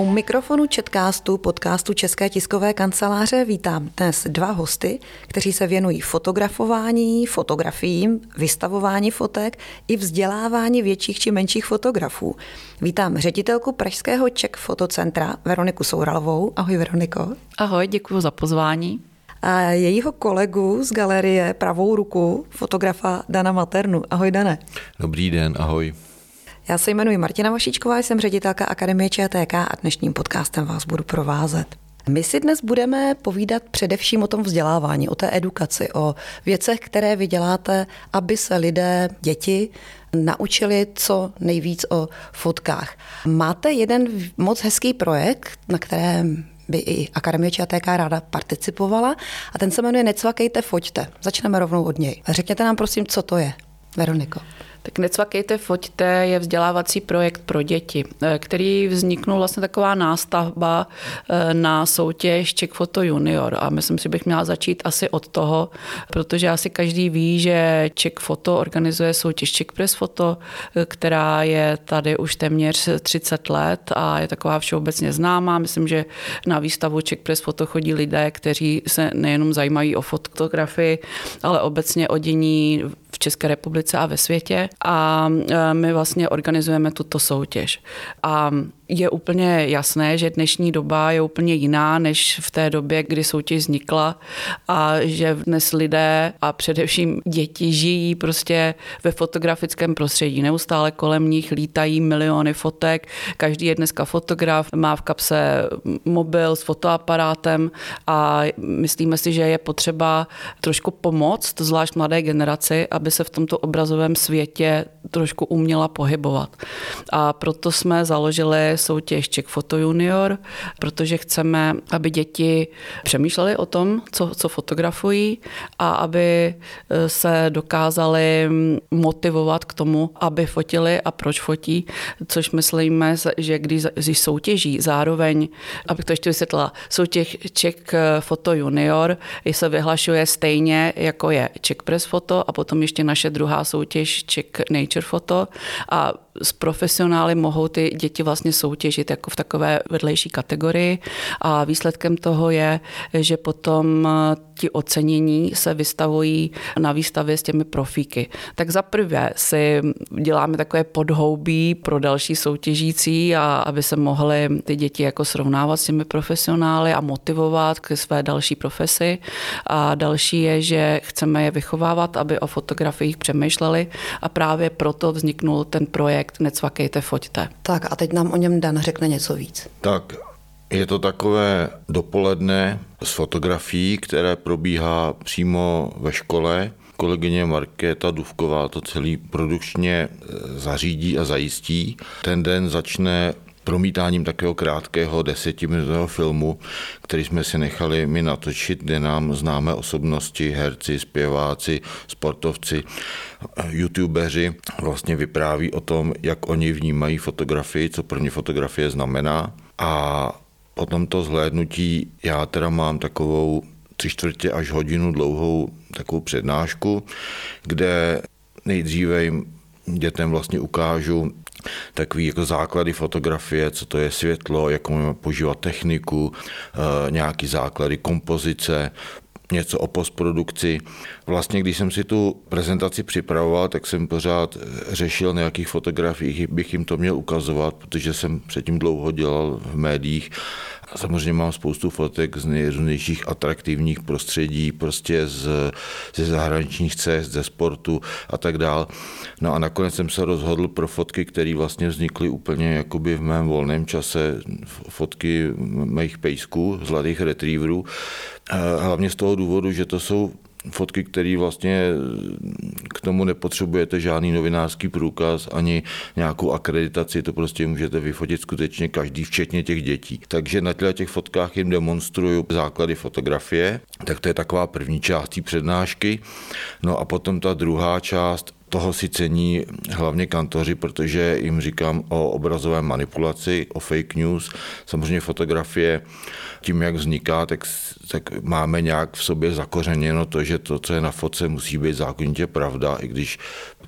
U mikrofonu Četkástu, podcastu České tiskové kanceláře vítám dnes dva hosty, kteří se věnují fotografování, fotografiím, vystavování fotek i vzdělávání větších či menších fotografů. Vítám ředitelku Pražského Czech Fotocentra Veroniku Souralovou. Ahoj Veroniko. Ahoj, děkuji za pozvání. A jejího kolegu z galerie pravou ruku, fotografa Dana Maternu. Ahoj Dane. Dobrý den, ahoj. Já se jmenuji Martina Vašičková, jsem ředitelka Akademie ČTK a dnešním podcastem vás budu provázet. My si dnes budeme povídat především o tom vzdělávání, o té edukaci, o věcech, které vy děláte, aby se lidé, děti, naučili co nejvíc o fotkách. Máte jeden moc hezký projekt, na kterém by i Akademie ČTK ráda participovala a ten se jmenuje Necvakejte, foťte. Začneme rovnou od něj. Řekněte nám prosím, co to je, Veroniko. Tak Necvakejte, foťte je vzdělávací projekt pro děti, eh, který vzniknul vlastně taková nástavba eh, na soutěž Czech Photo Junior a myslím si, bych měla začít asi od toho, protože asi každý ví, že Czech Photo organizuje soutěž Czech Press Photo, eh, která je tady už téměř 30 let a je taková všeobecně známá. Myslím, že na výstavu Czech Press Photo chodí lidé, kteří se nejenom zajímají o fotografii, ale obecně o dění České republice a ve světě a e, my vlastně organizujeme tuto soutěž. A je úplně jasné, že dnešní doba je úplně jiná než v té době, kdy soutěž vznikla a že dnes lidé a především děti žijí prostě ve fotografickém prostředí. Neustále kolem nich lítají miliony fotek, každý je dneska fotograf, má v kapse mobil s fotoaparátem a myslíme si, že je potřeba trošku pomoct, zvlášť mladé generaci, aby se v tomto obrazovém světě trošku uměla pohybovat. A proto jsme založili soutěž Czech Photo Junior, protože chceme, aby děti přemýšleli o tom, co, co fotografují a aby e, se dokázali motivovat k tomu, aby fotili a proč fotí, což myslíme, že když, když soutěží zároveň, abych to ještě vysvětlila, soutěž Czech Photo Junior se vyhlašuje stejně, jako je Czech Press Photo a potom ještě naše druhá soutěž Czech Nature Photo a s profesionály mohou ty děti vlastně soutěžit jako v takové vedlejší kategorii. A výsledkem toho je, že potom ti ocenění se vystavují na výstavě s těmi profíky. Tak za prvé si děláme takové podhoubí pro další soutěžící a aby se mohly ty děti jako srovnávat s těmi profesionály a motivovat k své další profesi. A další je, že chceme je vychovávat, aby o fotografiích přemýšleli a právě proto vzniknul ten projekt projekt Necvakejte, foťte. Tak a teď nám o něm Dan řekne něco víc. Tak, je to takové dopoledne s fotografií, které probíhá přímo ve škole. Kolegyně Markéta Duvková to celý produkčně e, zařídí a zajistí. Ten den začne promítáním takového krátkého desetiminutového filmu, který jsme si nechali my natočit, kde nám známé osobnosti, herci, zpěváci, sportovci, youtubeři vlastně vypráví o tom, jak oni vnímají fotografii, co pro ně fotografie znamená. A po tomto zhlédnutí já teda mám takovou tři čtvrtě až hodinu dlouhou takovou přednášku, kde nejdříve jim dětem vlastně ukážu takový jako základy fotografie, co to je světlo, jak můžeme používat techniku, eh, nějaký základy kompozice, něco o postprodukci. Vlastně, když jsem si tu prezentaci připravoval, tak jsem pořád řešil, na jakých fotografiích bych jim to měl ukazovat, protože jsem předtím dlouho dělal v médiích Samozřejmě mám spoustu fotek z nejrůznějších atraktivních prostředí, prostě z, ze zahraničních cest, ze sportu a tak dál. No a nakonec jsem se rozhodl pro fotky, které vlastně vznikly úplně jakoby v mém volném čase, fotky mých pejsků, zlatých retrieverů, hlavně z toho důvodu, že to jsou fotky, které vlastně k tomu nepotřebujete žádný novinářský průkaz ani nějakou akreditaci, to prostě můžete vyfotit skutečně každý, včetně těch dětí. Takže na těch fotkách jim demonstruju základy fotografie, tak to je taková první část té přednášky. No a potom ta druhá část, toho si cení hlavně kantoři, protože jim říkám o obrazové manipulaci, o fake news. Samozřejmě fotografie tím, jak vzniká, tak, tak máme nějak v sobě zakořeněno to, že to, co je na fotce, musí být zákonitě pravda, i když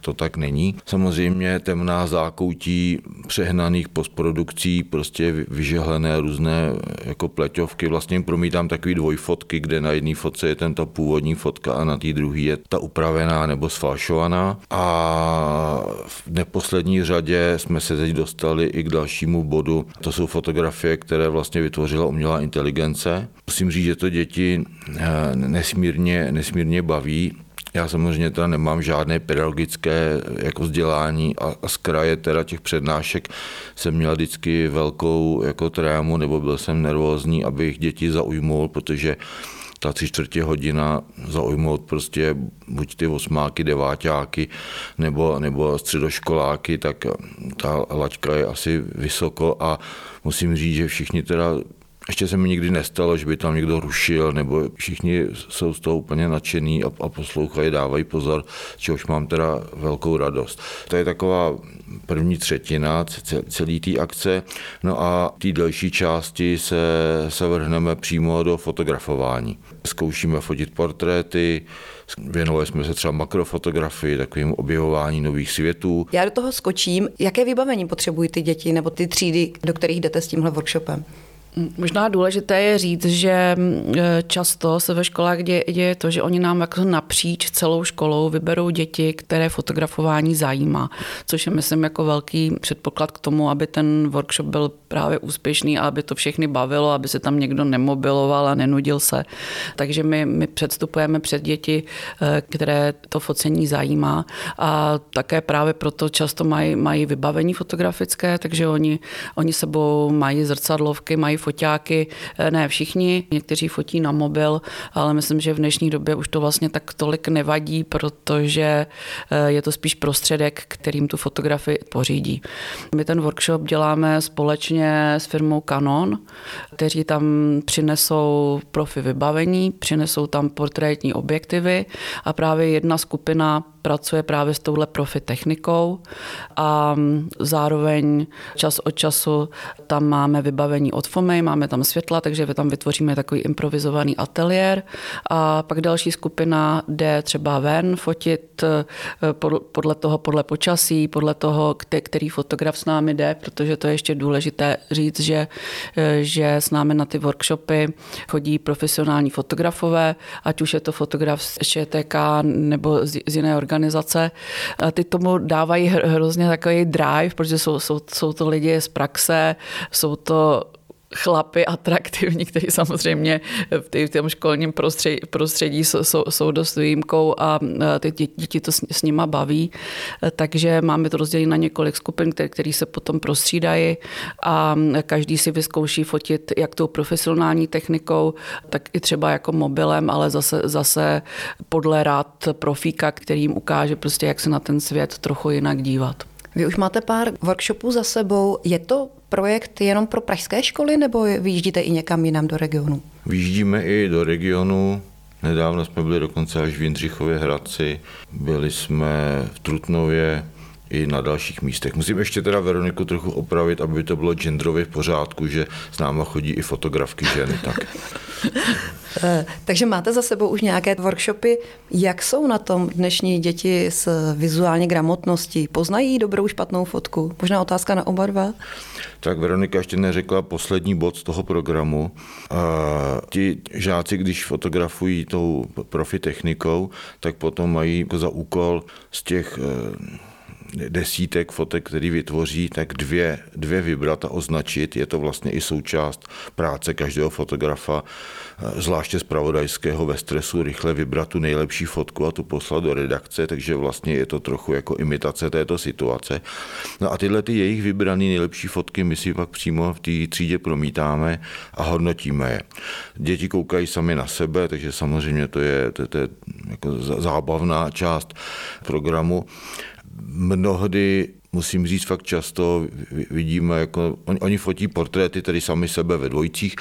to tak není. Samozřejmě temná zákoutí přehnaných postprodukcí, prostě vyžehlené různé jako pleťovky. Vlastně promítám takový dvojfotky, kde na jedné fotce je ten ta původní fotka a na té druhé je ta upravená nebo sfalšovaná. A v neposlední řadě jsme se teď dostali i k dalšímu bodu. To jsou fotografie, které vlastně vytvořila umělá inteligence. Musím říct, že to děti eh, nesmírně, nesmírně baví. Já samozřejmě teda nemám žádné pedagogické jako vzdělání a, a z kraje teda těch přednášek jsem měl vždycky velkou jako trému, nebo byl jsem nervózní, abych děti zaujmul, protože ta tři čtvrtě hodina zaujmout prostě buď ty osmáky, deváťáky nebo, nebo středoškoláky, tak ta laťka je asi vysoko a musím říct, že všichni teda ještě se mi nikdy nestalo, že by tam někdo rušil, nebo všichni jsou z toho úplně nadšený a, a poslouchají, dávají pozor, čehož mám teda velkou radost. To je taková první třetina celé té akce. No a té další části se, se vrhneme přímo do fotografování. Zkoušíme fotit portréty, Věnovali jsme se třeba makrofotografii, takovým objevování nových světů. Já do toho skočím. Jaké vybavení potřebují ty děti nebo ty třídy, do kterých jdete s tímhle workshopem? Možná důležité je říct, že e, často se ve školách děje, děje to, že oni nám jako napříč celou školou vyberou děti, které fotografování zajímá, což je myslím jako velký předpoklad k tomu, aby ten workshop byl právě úspěšný a aby to všechny bavilo, aby se tam někdo nemobiloval a nenudil se. Takže my, my předstupujeme před děti, e, které to focení zajímá a také právě proto často mají, mají vybavení fotografické, takže oni, oni sebou mají zrcadlovky, mají foťáky, eh, ne všichni, někteří fotí na mobil, ale myslím, že v dnešní době už to vlastně tak tolik nevadí, protože eh, je to spíš prostředek, kterým tu fotografii pořídí. My ten workshop děláme společně s firmou Canon, kteří tam přinesou profi vybavení, přinesou tam portrétní objektivy a právě jedna skupina pracuje právě s touhle profi technikou a zároveň čas od času tam máme vybavení od FOMEJ, máme tam světla, takže tam vytvoříme takový improvizovaný ateliér. A pak další skupina jde třeba ven fotit eh, podle toho, podle počasí, podle toho, který fotograf s námi jde, protože to je ještě důležité říct, že, eh, že s námi na ty workshopy chodí profesionální fotografové, ať už je to fotograf z ČTK nebo z jiné organizace, organizace. A ty tomu dávají hrozně takový drive, protože jsou, jsou, jsou to lidi z praxe, jsou to chlapy atraktivní, kteří samozřejmě v tom školním prostředí, prostředí jsou, jsou dost výjimkou a ty děti to s, nima baví. Takže máme to rozdělené na několik skupin, které, které se potom prostřídají a každý si vyzkouší fotit jak tou profesionální technikou, tak i třeba jako mobilem, ale zase, zase podle rád profíka, který jim ukáže prostě, jak se na ten svět trochu jinak dívat. Vy už máte pár workshopů za sebou. Je to projekt jenom pro pražské školy nebo vyjíždíte i někam jinam do regionu? Vyjíždíme i do regionu. Nedávno jsme byli dokonce až v Jindřichově Hradci, byli jsme v Trutnově, i na dalších místech. Musím ještě teda Veroniku trochu opravit, aby to bylo genderově v pořádku, že s náma chodí i fotografky ženy. Tak. Eh, takže máte za sebou už nějaké workshopy. Jak jsou na tom dnešní děti s vizuální gramotností? Poznají dobrou špatnou fotku? Možná otázka na oba dva? Tak Veronika ještě neřekla poslední bod z toho programu. A ti žáci, když fotografují tou profi technikou, tak potom mají jako za úkol z těch eh, desítek fotek, který vytvoří, tak dvě, dvě vybrat a označit. Je to vlastně i součást práce každého fotografa, zvláště z pravodajského ve stresu, rychle vybrat tu nejlepší fotku a tu poslat do redakce, takže vlastně je to trochu jako imitace této situace. No a tyhle ty jejich vybrané nejlepší fotky my si pak přímo v té třídě promítáme a hodnotíme je. Děti koukají sami na sebe, takže samozřejmě to je, to, to je jako zábavná část programu mnohdy musím říct fakt často, vidíme, jako, oni, oni fotí portréty tedy sami sebe ve dvojicích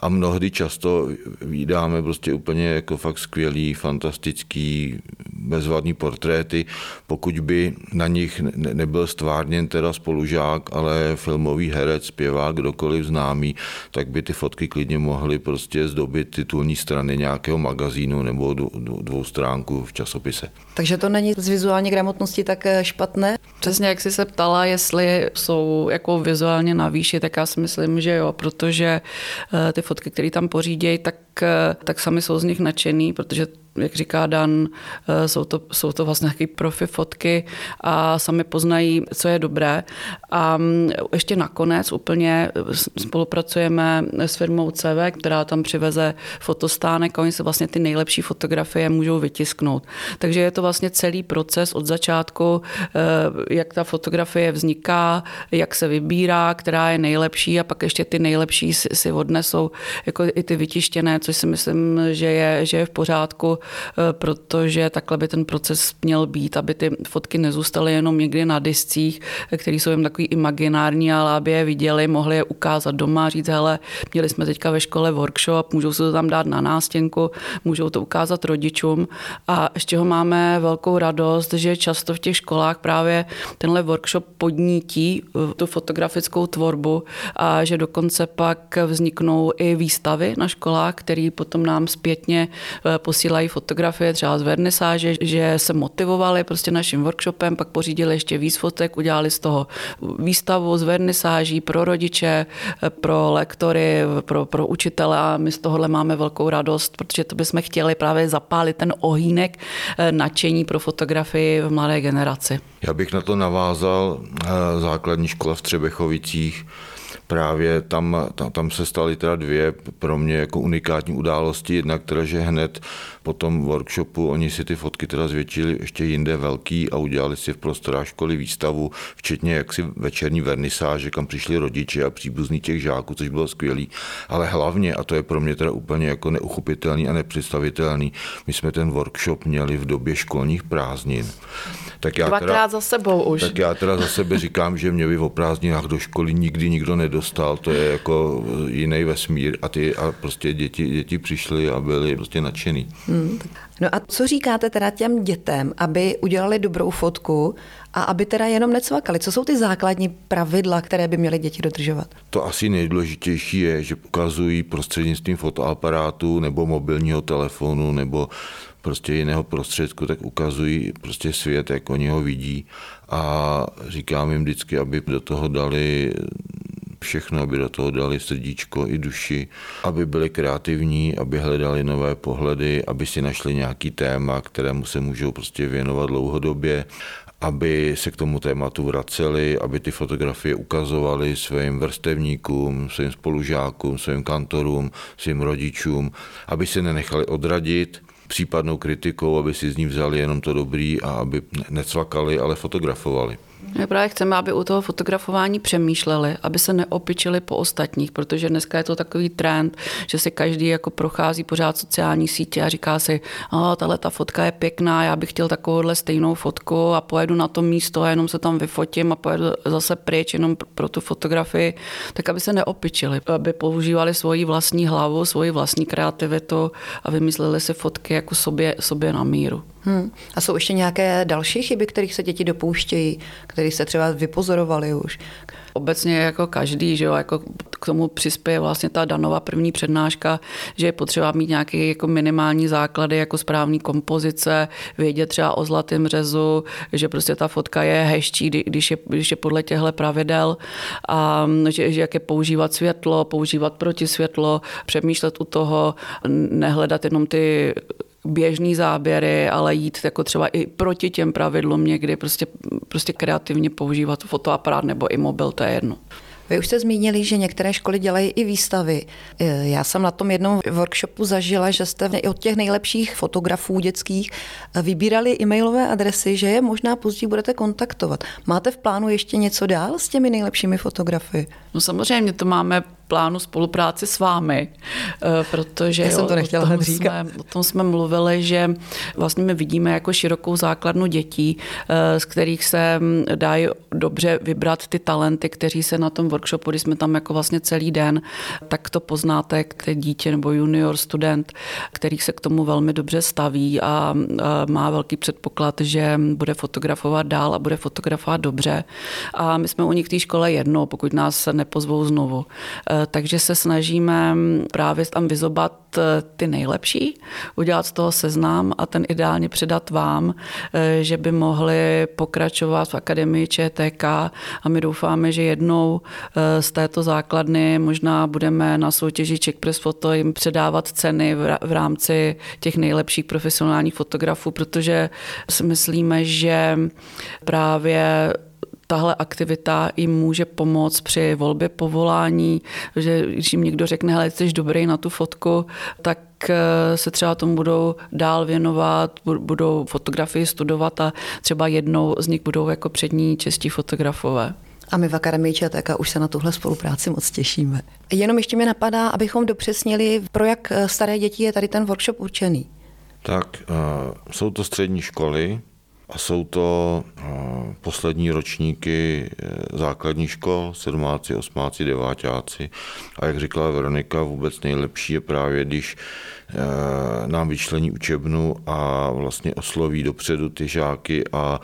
a mnohdy často vydáme prostě úplně jako fakt skvělý, fantastický, bezvadný portréty, pokud by na nich nebyl stvárněn teda spolužák, ale filmový herec, zpěvák, kdokoliv známý, tak by ty fotky klidně mohly prostě zdobit titulní strany nějakého magazínu nebo dvou stránku v časopise. Takže to není z vizuální gramotnosti tak eh, špatné? Přesně jak jsi se ptala, jestli jsou jako vizuálně na výši, tak já si myslím, že jo, protože eh, ty fotky, které tam pořídějí, tak, eh, tak sami jsou z nich nadšený, protože jak říká Dan, eh, jsou to, jsou to vlastně nějaké profi fotky a sami poznají, co je dobré. A mm, ještě nakonec úplně spolupracujeme s firmou CV, která tam přiveze fotostánek a oni se vlastně ty nejlepší fotografie můžou vytisknout. Takže je to vlastně celý proces od začátku, eh, jak ta fotografie vzniká, jak se vybírá, která je nejlepší a pak ještě ty nejlepší si, odnesou jako i ty vytištěné, což si myslím, že je, že je v pořádku Eh, protože takhle by ten proces měl být, aby ty fotky nezůstaly jenom někdy na discích, eh, které jsou jen takový imaginární, ale aby je viděli, mohli je ukázat doma, říct, hele, měli jsme teďka ve škole workshop, můžou se to tam dát na nástěnku, můžou to ukázat rodičům. A z čeho máme velkou radost, že často v těch školách právě tenhle workshop podnítí eh, tu fotografickou tvorbu a že dokonce pak vzniknou i výstavy na školách, které potom nám zpětně posílají fotografie třeba z vernisáže, že se motivovali prostě naším workshopem, pak pořídili ještě víc fotek, udělali z toho výstavu z vernisáží pro rodiče, pro lektory, pro, pro učitele a my z tohohle máme velkou radost, protože to bychom chtěli právě zapálit ten ohýnek eh, nadšení pro fotografii v mladé generaci. Já bych na to navázal eh, základní škola v Třebechovicích, právě tam, tam, tam se staly teda dvě pro mě jako unikátní události. Jednak teda, že hned po tom workshopu oni si ty fotky teda zvětšili ještě jinde velký a udělali si v prostorách školy výstavu, včetně jaksi večerní vernisáže, kam přišli rodiče a příbuzní těch žáků, což bylo skvělý. Ale hlavně, a to je pro mě teda úplně jako neuchopitelný a nepředstavitelný, my jsme ten workshop měli v době školních prázdnin. Tak já Dvakrát teda, za sebou už. Tak já teda za sebe říkám, že mě by o prázdninách do školy nikdy nikdo nedostal, to je jako jiný vesmír a ty a prostě děti, děti přišly a byli prostě nadšený. Hmm. No a co říkáte teda těm dětem, aby udělali dobrou fotku a aby teda jenom necvakali? Co jsou ty základní pravidla, které by měly děti dodržovat? To asi nejdůležitější je, že ukazují prostřednictvím fotoaparátu nebo mobilního telefonu nebo prostě jiného prostředku, tak ukazují prostě svět, jak oni ho vidí a říkám jim vždycky, aby do toho dali všechno, aby do toho dali srdíčko i duši, aby byli kreativní, aby hledali nové pohledy, aby si našli nějaký téma, kterému se můžou prostě věnovat dlouhodobě, aby se k tomu tématu vraceli, aby ty fotografie ukazovali svým vrstevníkům, svým spolužákům, svým kantorům, svým rodičům, aby se nenechali odradit, případnou kritikou, aby si z ní vzali jenom to dobrý a aby necvakali, ale fotografovali. My právě chceme, aby u toho fotografování přemýšleli, aby se neopičili po ostatních, protože dneska je to takový trend, že si každý jako prochází pořád sociální sítě a říká si, oh, tahle ta fotka je pěkná, já bych chtěl takovouhle stejnou fotku a pojedu na to místo a jenom se tam vyfotím a pojedu zase pryč jenom pro tu fotografii, tak aby se neopičili, aby používali svoji vlastní hlavu, svoji vlastní kreativitu a vymysleli si fotky jako sobě, sobě na míru. Hmm. A jsou ještě nějaké další chyby, kterých se děti dopouštějí, které se třeba vypozorovali už? Obecně jako každý, že jo, jako k tomu přispěje vlastně ta Danova první přednáška, že je potřeba mít nějaké jako minimální základy, jako správní kompozice, vědět třeba o zlatém řezu, že prostě ta fotka je hezčí, když je, když je podle těchto pravidel a že, že jak je používat světlo, používat protisvětlo, přemýšlet u toho, nehledat jenom ty běžný záběry, ale jít jako třeba i proti těm pravidlům někdy, prostě, prostě kreativně používat fotoaparát nebo i mobil, to je jedno. Vy už jste zmínili, že některé školy dělají i výstavy. E, já jsem na tom jednom workshopu zažila, že jste od těch nejlepších fotografů dětských vybírali e-mailové adresy, že je možná později budete kontaktovat. Máte v plánu ještě něco dál s těmi nejlepšími fotografy? No samozřejmě to máme plánu spolupráci s vámi, eh, protože Já jsem to nechtěla o, tom říkat. jsme, o tom jsme mluvili, že vlastně my vidíme jako širokou základnu dětí, eh, z kterých se hm, dají dobře vybrat ty talenty, kteří se na tom workshopu, když jsme tam jako vlastně celý den, tak to poznáte, které dítě nebo junior student, který se k tomu velmi dobře staví a má velký předpoklad, že bude fotografovat dál a bude fotografovat dobře. A my jsme u nich v té škole jednou, pokud nás nepozvou znovu. Eh, takže se snažíme právě tam vyzobat eh, ty nejlepší, udělat z toho seznam a ten ideálně předat vám, eh, že by mohli pokračovat v Akademii ČTK. A my doufáme, že jednou z této základny možná budeme na soutěži Czech Press Photo jim předávat ceny v rámci těch nejlepších profesionálních fotografů, protože si myslíme, že právě tahle aktivita jim může pomoct při volbě povolání, že když jim někdo řekne, hele, jsi dobrý na tu fotku, tak eh, se třeba tomu budou dál věnovat, budou fotografii studovat a třeba jednou z nich budou jako přední čestí fotografové. A my v Akademii ČTK už se na tuhle spolupráci moc těšíme. Jenom ještě mi napadá, abychom dopřesnili, pro jak eh, staré děti je tady ten workshop určený. Tak, uh, jsou to střední školy, a jsou to poslední ročníky e, základní škol, sedmáci, osmáci, devátáci. A jak říkala Veronika, vůbec nejlepší je právě, když e, nám vyčlení učebnu a vlastně osloví dopředu ty žáky a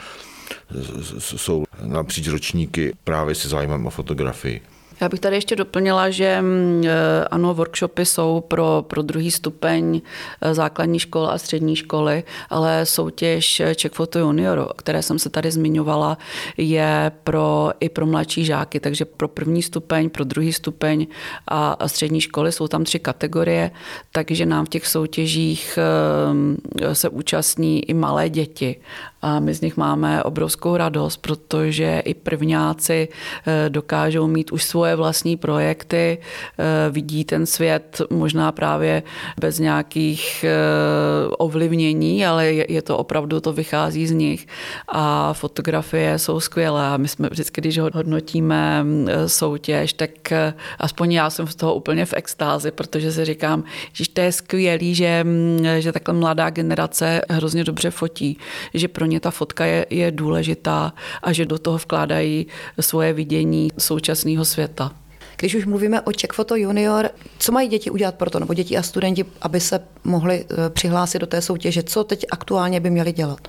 jsou napříč ročníky právě se zájmem o fotografii. Já bych tady ještě doplnila, že mm, e, ano, workshopy jsou pro, pro druhý stupeň e, základní školy a střední školy, ale soutěž Czech Photo Junior, o které jsem se tady zmiňovala, je pro, i pro mladší žáky, takže pro první stupeň, pro druhý stupeň a, a střední školy jsou tam tři kategorie, takže nám v těch soutěžích e, se účastní i malé děti a my z nich máme obrovskou radost, protože i prvňáci dokážou mít už svoje vlastní projekty, eh, vidí ten svět možná právě bez nějakých eh, ovlivnění, ale je to opravdu, to vychází z nich. A fotografie jsou skvělé a my jsme vždycky, když hodnotíme eh, soutěž, tak aspoň já jsem z toho úplně v extázi, protože si říkám, že to je skvělý, že, mm, že takhle mladá generace hrozně dobře fotí, že pro ně ta fotka je, je důležitá a že do toho vkládají svoje vidění současného světa. Když už mluvíme o Czech Photo Junior, co mají děti udělat pro to, nebo děti a studenti, aby se mohli eh, přihlásit do té soutěže? Co teď aktuálně by měli dělat?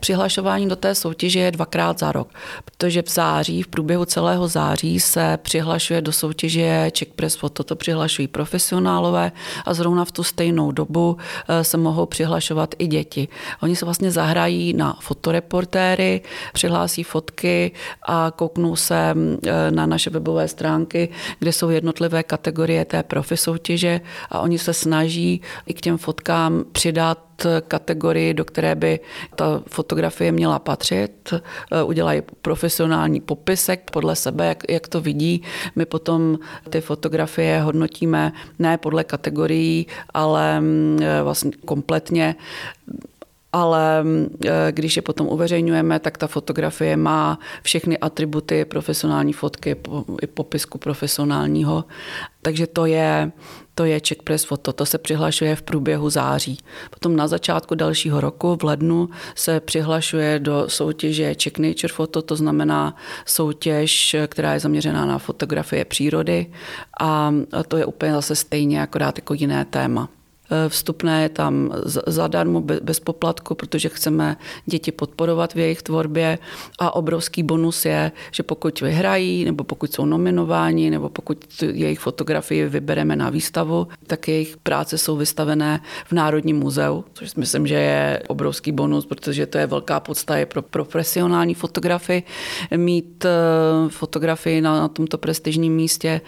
Přihlašování do té soutěže je dvakrát za rok, protože v září, v průběhu celého září se přihlašuje do soutěže Czech Press Photo, to přihlašují profesionálové a zrovna v tu stejnou dobu eh, se mohou přihlašovat i děti. Oni se vlastně zahrají na fotoreportéry, přihlásí fotky a kouknou se eh, na naše webové stránky, kde jsou jednotlivé kategorie té profi soutěže a oni se snaží i k těm fotkám přidat kategorii, do které by ta fotografie měla patřit. Eh, udělají profesionální popisek podle sebe, jak, jak to vidí. My potom ty fotografie hodnotíme ne podle kategorií, ale mm, eh, vlastně kompletně ale eh, když je potom uveřejňujeme, tak ta fotografie má všechny atributy profesionální fotky, i popisku profesionálního. Takže to je to je Czech Press Photo, to se přihlašuje v průběhu září. Potom na začátku dalšího roku, v lednu, se přihlašuje do soutěže Czech Nature Photo, to znamená soutěž, která je zaměřená na fotografie přírody a to je úplně zase stejně, akorát jako jiné téma. Eh, vstupné je tam zadarmo, bez poplatku, protože chceme děti podporovat v jejich tvorbě. A obrovský bonus je, že pokud vyhrají, nebo pokud jsou nominováni, nebo pokud jejich fotografii vybereme na výstavu, tak jejich práce jsou vystavené v Národním muzeu, což myslím, že je obrovský bonus, protože to je velká podsta pro profesionální fotografy mít eh, fotografii na, na tomto prestižním místě.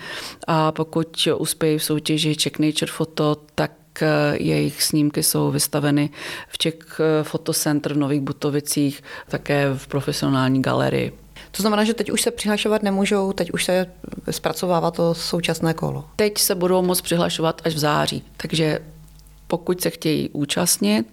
A pokud uspějí v soutěži Czech Nature Photo, tak jejich snímky jsou vystaveny v Czech Fotocentr v Nových Butovicích, také v profesionální galerii. To znamená, že teď už se přihlašovat nemůžou, teď už se zpracovává to současné kolo. Teď se budou moct přihlašovat až v září, takže pokud se chtějí účastnit,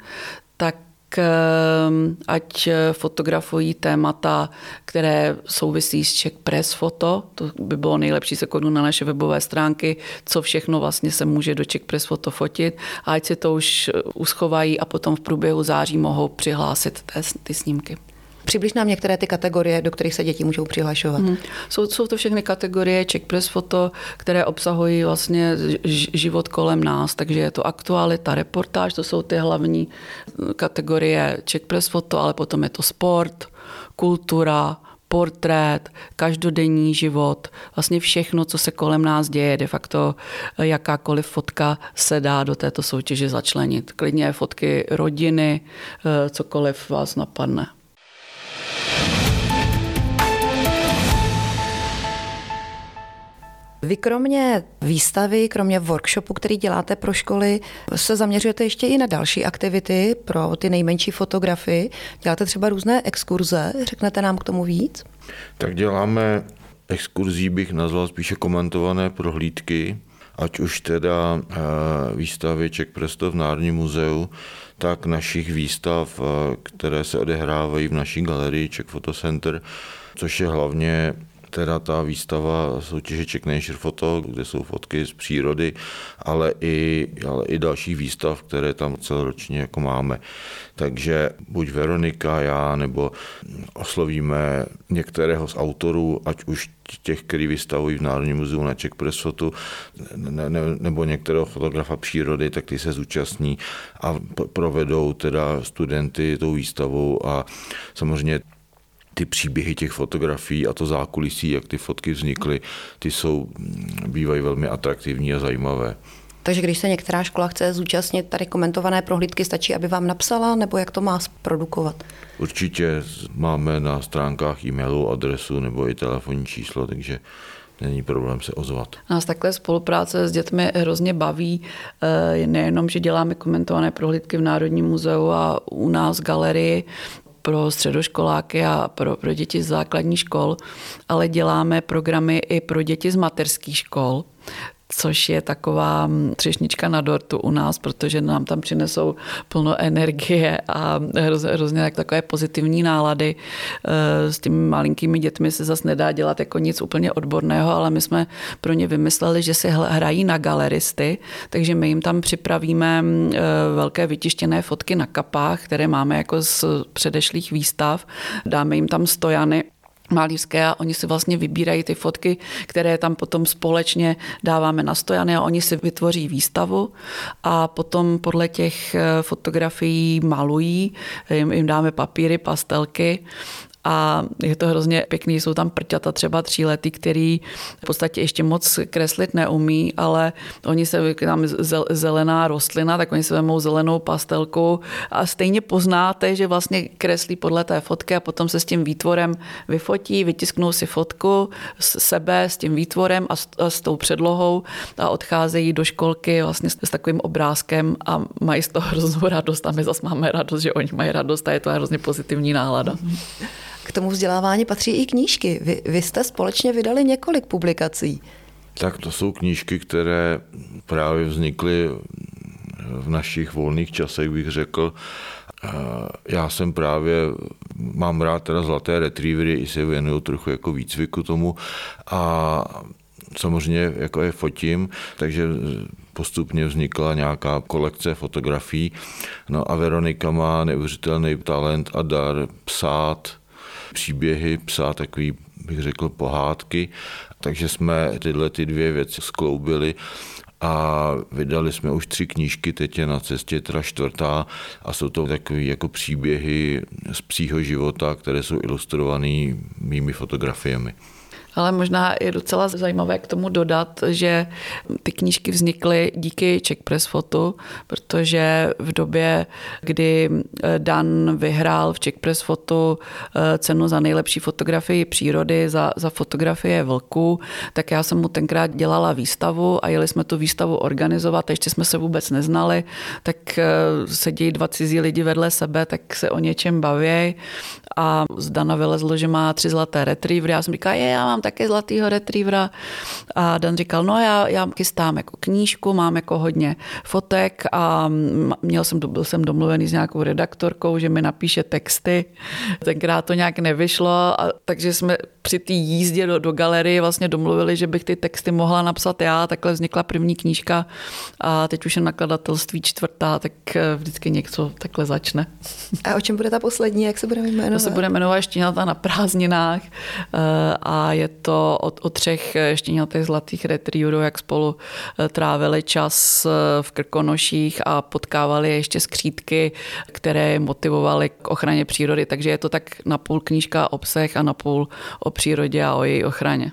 ať fotografují témata, které souvisí s Czech Press Foto. To by bylo nejlepší se na naše webové stránky, co všechno vlastně se může do Czech Press Foto fotit. A ať si to už uschovají a potom v průběhu září mohou přihlásit ty snímky. Přibliž nám některé ty kategorie, do kterých se děti můžou přihlašovat. Hmm. Jsou, jsou to všechny kategorie Czech Press Foto, které obsahují vlastně život kolem nás, takže je to aktualita, reportáž, to jsou ty hlavní eh, kategorie Czech Press Foto, ale potom je to sport, kultura, portrét, každodenní život, vlastně všechno, co se kolem nás děje, de facto eh, jakákoliv fotka se dá do této soutěže začlenit. Klidně fotky rodiny, eh, cokoliv vás napadne. Vy kromě výstavy, kromě workshopu, který děláte pro školy, se zaměřujete ještě i na další aktivity pro ty nejmenší fotografy. Děláte třeba různé exkurze, řeknete nám k tomu víc? Tak děláme exkurzí, bych nazval spíše komentované prohlídky, ať už teda eh, výstavy Czech Presto v Národním muzeu, tak našich výstav, eh, které se odehrávají v naší galerii Czech Photo Center, což je hlavně teda ta výstava soutěže Czech Nature Photo, kde jsou fotky z přírody, ale i, ale i dalších výstav, které tam celoročně jako máme. Takže buď Veronika, já, nebo oslovíme některého z autorů, ať už těch, který vystavují v Národním muzeu na Czech Press Foto, ne, ne, nebo některého fotografa přírody, tak ty se zúčastní a provedou teda studenty tou výstavou a samozřejmě ty příběhy těch fotografií a to zákulisí, jak ty fotky vznikly, ty jsou, bývají velmi atraktivní a zajímavé. Takže když se některá škola chce zúčastnit tady komentované prohlídky, stačí, aby vám napsala, nebo jak to má zprodukovat? Určitě máme na stránkách e-mailu adresu nebo i telefonní číslo, takže není problém se ozvat. Nás takhle spolupráce s dětmi hrozně baví. Eh, nejenom, že děláme komentované prohlídky v Národním muzeu a u nás v galerii, pro středoškoláky a pro, pro děti z základní škol, ale děláme programy i pro děti z mateřských škol což je taková mm, třešnička na dortu u nás, protože nám tam přinesou plno energie a hrozně, hrozně takové pozitivní nálady. E, s těmi malinkými dětmi se zase nedá dělat jako nic úplně odborného, ale my jsme pro ně vymysleli, že si hrají na galeristy, takže my jim tam připravíme mm, e, velké vytištěné fotky na kapách, které máme jako z předešlých výstav. Dáme jim tam stojany malířské a oni si vlastně vybírají ty fotky, které tam potom společně dáváme na stojany a oni si vytvoří výstavu a potom podle těch eh, fotografií malují, jim, jim dáme papíry, pastelky a je to hrozně pěkný, jsou tam prťata třeba tříletý, který v podstatě ještě moc kreslit neumí, ale oni se, tam zelená rostlina, tak oni se vemou zelenou pastelku a stejně poznáte, že vlastně kreslí podle té fotky a potom se s tím výtvorem vyfotí, vytisknou si fotku s sebe s tím výtvorem a s, a s tou předlohou a odcházejí do školky vlastně s, s takovým obrázkem a mají z toho hroznou radost a my zase máme radost, že oni mají radost a je to hrozně pozitivní nálada. K tomu vzdělávání patří i knížky. Vy, vy jste společně vydali několik publikací. Tak to jsou knížky, které právě vznikly v našich volných časech, bych řekl. Já jsem právě, mám rád teda zlaté retrievery, i se věnuju trochu jako výcviku tomu a samozřejmě jako je fotím, takže postupně vznikla nějaká kolekce fotografií. No a Veronika má neuvěřitelný talent a dar psát, příběhy, psát takový, bych řekl, pohádky. Takže jsme tyhle ty dvě věci skloubili a vydali jsme už tři knížky, teď je na cestě teda čtvrtá a jsou to takové jako příběhy z psího života, které jsou ilustrované mými fotografiemi. Ale možná je docela zajímavé k tomu dodat, že ty knížky vznikly díky Czech Press Foto, protože v době, kdy eh, Dan vyhrál v Czech Press Foto eh, cenu za nejlepší fotografii přírody, za, za fotografie vlku, tak já jsem mu tenkrát dělala výstavu a jeli jsme tu výstavu organizovat, ještě jsme se vůbec neznali, tak eh, sedí dva cizí lidi vedle sebe, tak se o něčem baví a z Dana vylezlo, že má tři zlaté retrievery. Já jsem říkala, je, já mám mám také zlatýho retrievera. A Dan říkal, no já, já chystám jako knížku, mám jako hodně fotek a měl jsem, byl jsem domluvený s nějakou redaktorkou, že mi napíše texty. Tenkrát to nějak nevyšlo, a, takže jsme při té jízdě do, do galerie vlastně domluvili, že bych ty texty mohla napsat já. Takhle vznikla první knížka a teď už je nakladatelství čtvrtá, tak eh, vždycky něco takhle začne. A o čem bude ta poslední, jak se bude jmenovat? To se bude jmenovat Štěňata na prázdninách eh, a je to o, o třech štěňatých zlatých retrieverů, jak spolu eh, trávili čas v Krkonoších a potkávali ještě skřídky, které motivovaly k ochraně přírody. Takže je to tak napůl knížka o psech a napůl o přírodě a o její ochraně.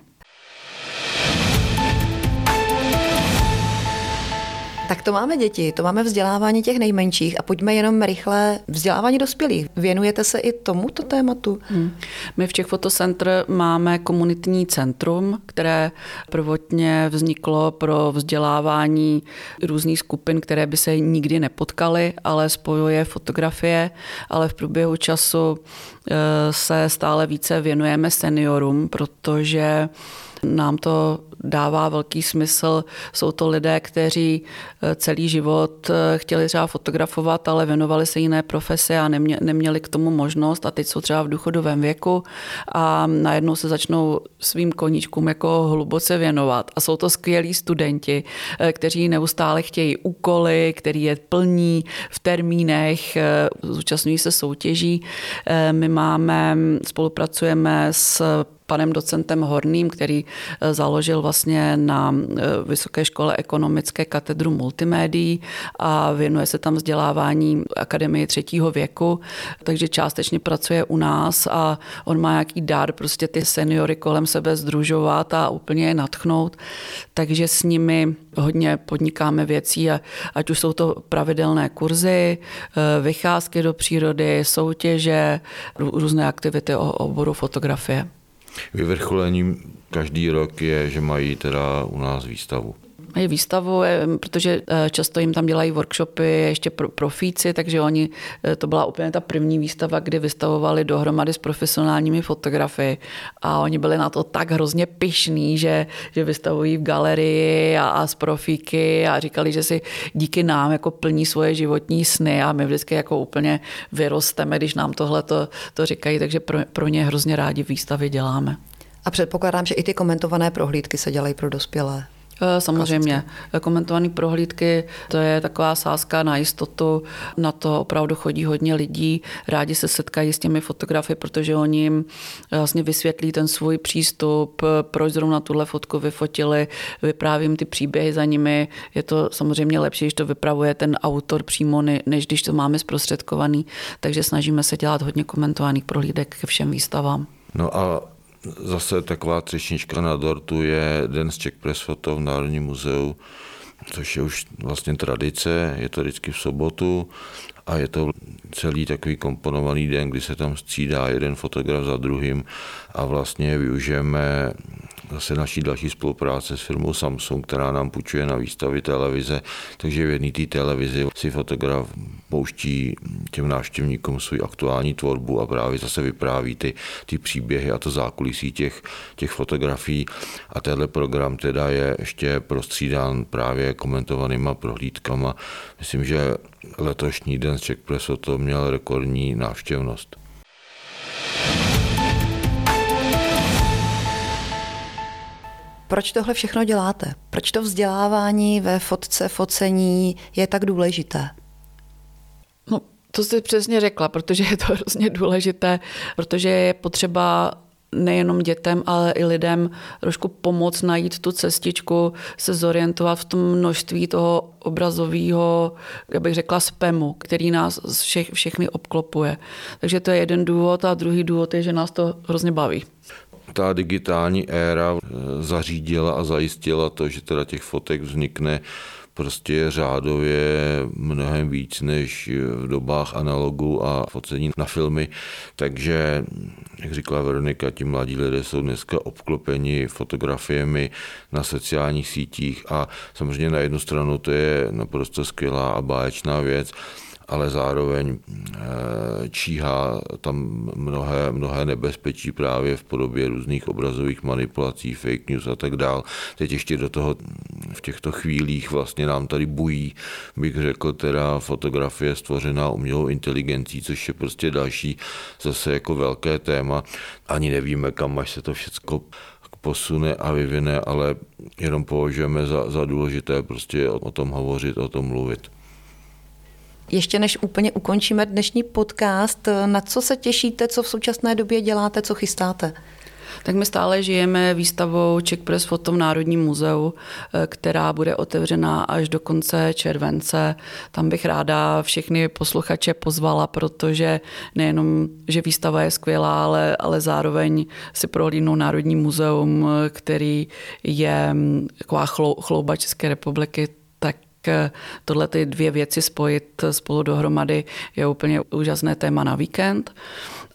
Tak to máme děti, to máme vzdělávání těch nejmenších a pojďme jenom rychle vzdělávání dospělých. Věnujete se i tomuto tématu? Hmm. My v Czech Fotocentr máme komunitní centrum, které prvotně vzniklo pro vzdělávání různých skupin, které by se nikdy nepotkaly, ale spojuje fotografie, ale v průběhu času eh, se stále více věnujeme seniorům, protože nám to dává velký smysl. Jsou to lidé, kteří eh, celý život eh, chtěli třeba fotografovat, ale věnovali se jiné profese a neměli k tomu možnost a teď jsou třeba v důchodovém věku a najednou se začnou svým koníčkům jako hluboce věnovat. A jsou to skvělí studenti, eh, kteří neustále chtějí úkoly, který je plní v termínech, zúčastňují se soutěží. My máme, spolupracujeme s panem docentem Horným, který eh, založil vlastně na eh, Vysoké škole ekonomické katedru multimédií a věnuje se tam vzdělávání akademii třetího věku, takže částečně pracuje u nás a on má nějaký dár prostě ty seniory kolem sebe združovat a úplně je natchnout, takže s nimi hodně podnikáme věcí, ať už jsou to pravidelné kurzy, eh, vycházky do přírody, soutěže, různé aktivity o oboru fotografie. Vyvrcholením každý rok je, že mají teda u nás výstavu. Výstavu, eh, protože eh, často jim tam dělají workshopy ještě pro profíci, takže oni, eh, to byla úplně ta první výstava, kdy vystavovali dohromady s profesionálními fotografy a oni byli na to tak hrozně pišní, že, že vystavují v galerii a, a z profíky a říkali, že si díky nám jako plní svoje životní sny a my vždycky jako úplně vyrosteme, když nám tohle to, to říkají, takže pro, pro ně hrozně rádi výstavy děláme. A předpokládám, že i ty komentované prohlídky se dělají pro dospělé. Eh, samozřejmě. Komentované prohlídky, to je taková sázka na jistotu. Na to opravdu chodí hodně lidí. Rádi se setkají s těmi fotografy, protože oni jim eh, vlastně vysvětlí ten svůj přístup, proč zrovna tuhle fotku vyfotili, vyprávím ty příběhy za nimi. Je to samozřejmě lepší, když to vypravuje ten autor přímo, než když to máme zprostředkovaný. Takže snažíme se dělat hodně komentovaných prohlídek ke všem výstavám. No a Zase taková třešnička na dortu je Den z Czech Press Photo v Národním muzeu, což je už vlastně tradice, je to vždycky v sobotu a je to celý takový komponovaný den, kdy se tam střídá jeden fotograf za druhým a vlastně využijeme zase naší další spolupráce s firmou Samsung, která nám půjčuje na výstavy televize, takže v jedné té televizi si fotograf pouští těm návštěvníkům svou aktuální tvorbu a právě zase vypráví ty, ty příběhy a to zákulisí těch, těch fotografií. A tenhle program teda je ještě prostřídán právě komentovanýma prohlídkama. Myslím, že letošní den z Czech Press to měl rekordní návštěvnost. Proč tohle všechno děláte? Proč to vzdělávání ve fotce, focení je tak důležité? No, to jsi přesně řekla, protože je to hrozně důležité, protože je potřeba nejenom dětem, ale i lidem trošku pomoct najít tu cestičku, se zorientovat v tom množství toho obrazového, jak bych řekla, spamu, který nás všech, všechny obklopuje. Takže to je jeden důvod a druhý důvod je, že nás to hrozně baví ta digitální éra eh, zařídila a zajistila to, že teda těch fotek vznikne prostě řádově mnohem víc než v dobách analogu a focení na filmy. Takže, jak říkala Veronika, ti mladí lidé jsou dneska obklopeni fotografiemi na sociálních sítích a samozřejmě na jednu stranu to je naprosto skvělá a báječná věc, ale zároveň eh, číhá tam mnohé, mnohé nebezpečí právě v podobě různých obrazových manipulací, fake news a tak dál. Teď ještě do toho v těchto chvílích vlastně nám tady bují, bych řekl, teda fotografie stvořená umělou inteligencí, což je prostě další zase jako velké téma. Ani nevíme, kam až se to všechno posune a vyvine, ale jenom považujeme za, za důležité prostě o, o tom hovořit, o tom mluvit. Ještě než úplně ukončíme dnešní podcast, na co se těšíte, co v současné době děláte, co chystáte? tak my stále žijeme výstavou Czech Press v Národním muzeu, eh, která bude otevřená až do konce července. Tam bych ráda všechny posluchače pozvala, protože nejenom, že výstava je skvělá, ale, ale zároveň si prohlídnou Národní muzeum, který je mm, taková chlouba České republiky, eh, tohle ty dvě věci spojit spolu dohromady je úplně úžasné téma na víkend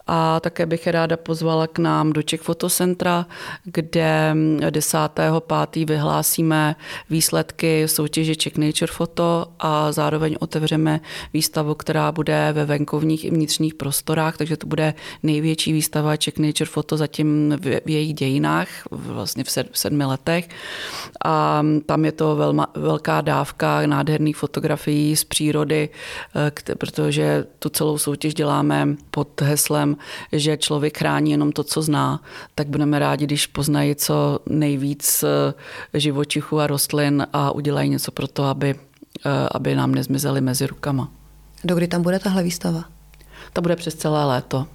a také bych je ráda pozvala k nám do Czech Fotocentra, kde 10.5. vyhlásíme výsledky soutěže Czech Nature Photo a zároveň otevřeme výstavu, která bude ve venkovních i vnitřních prostorách, takže to bude největší výstava Czech Nature Photo zatím v, jejich dějinách, vlastně v sedmi letech. A tam je to velma, velká dávka nádherných fotografií z přírody, eh, protože tu celou soutěž děláme pod heslem že člověk chrání jenom to, co zná, tak budeme rádi, když poznají co nejvíc eh, živočichů a rostlin a udělají něco pro to, aby, eh, aby nám nezmizely mezi rukama. Dokdy tam bude tahle výstava? Ta bude přes celé léto.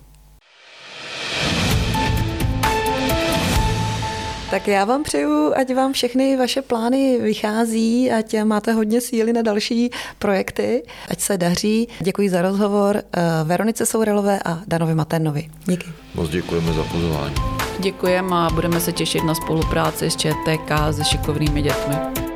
Tak já vám přeju, ať vám všechny vaše plány vychází, ať máte hodně síly na další projekty, ať se daří. Děkuji za rozhovor eh, Veronice Sourelové a Danovi Maternovi. Díky. Moc děkujeme za pozvání. Děkujeme a budeme se těšit na spolupráci s ČTK se šikovnými dětmi.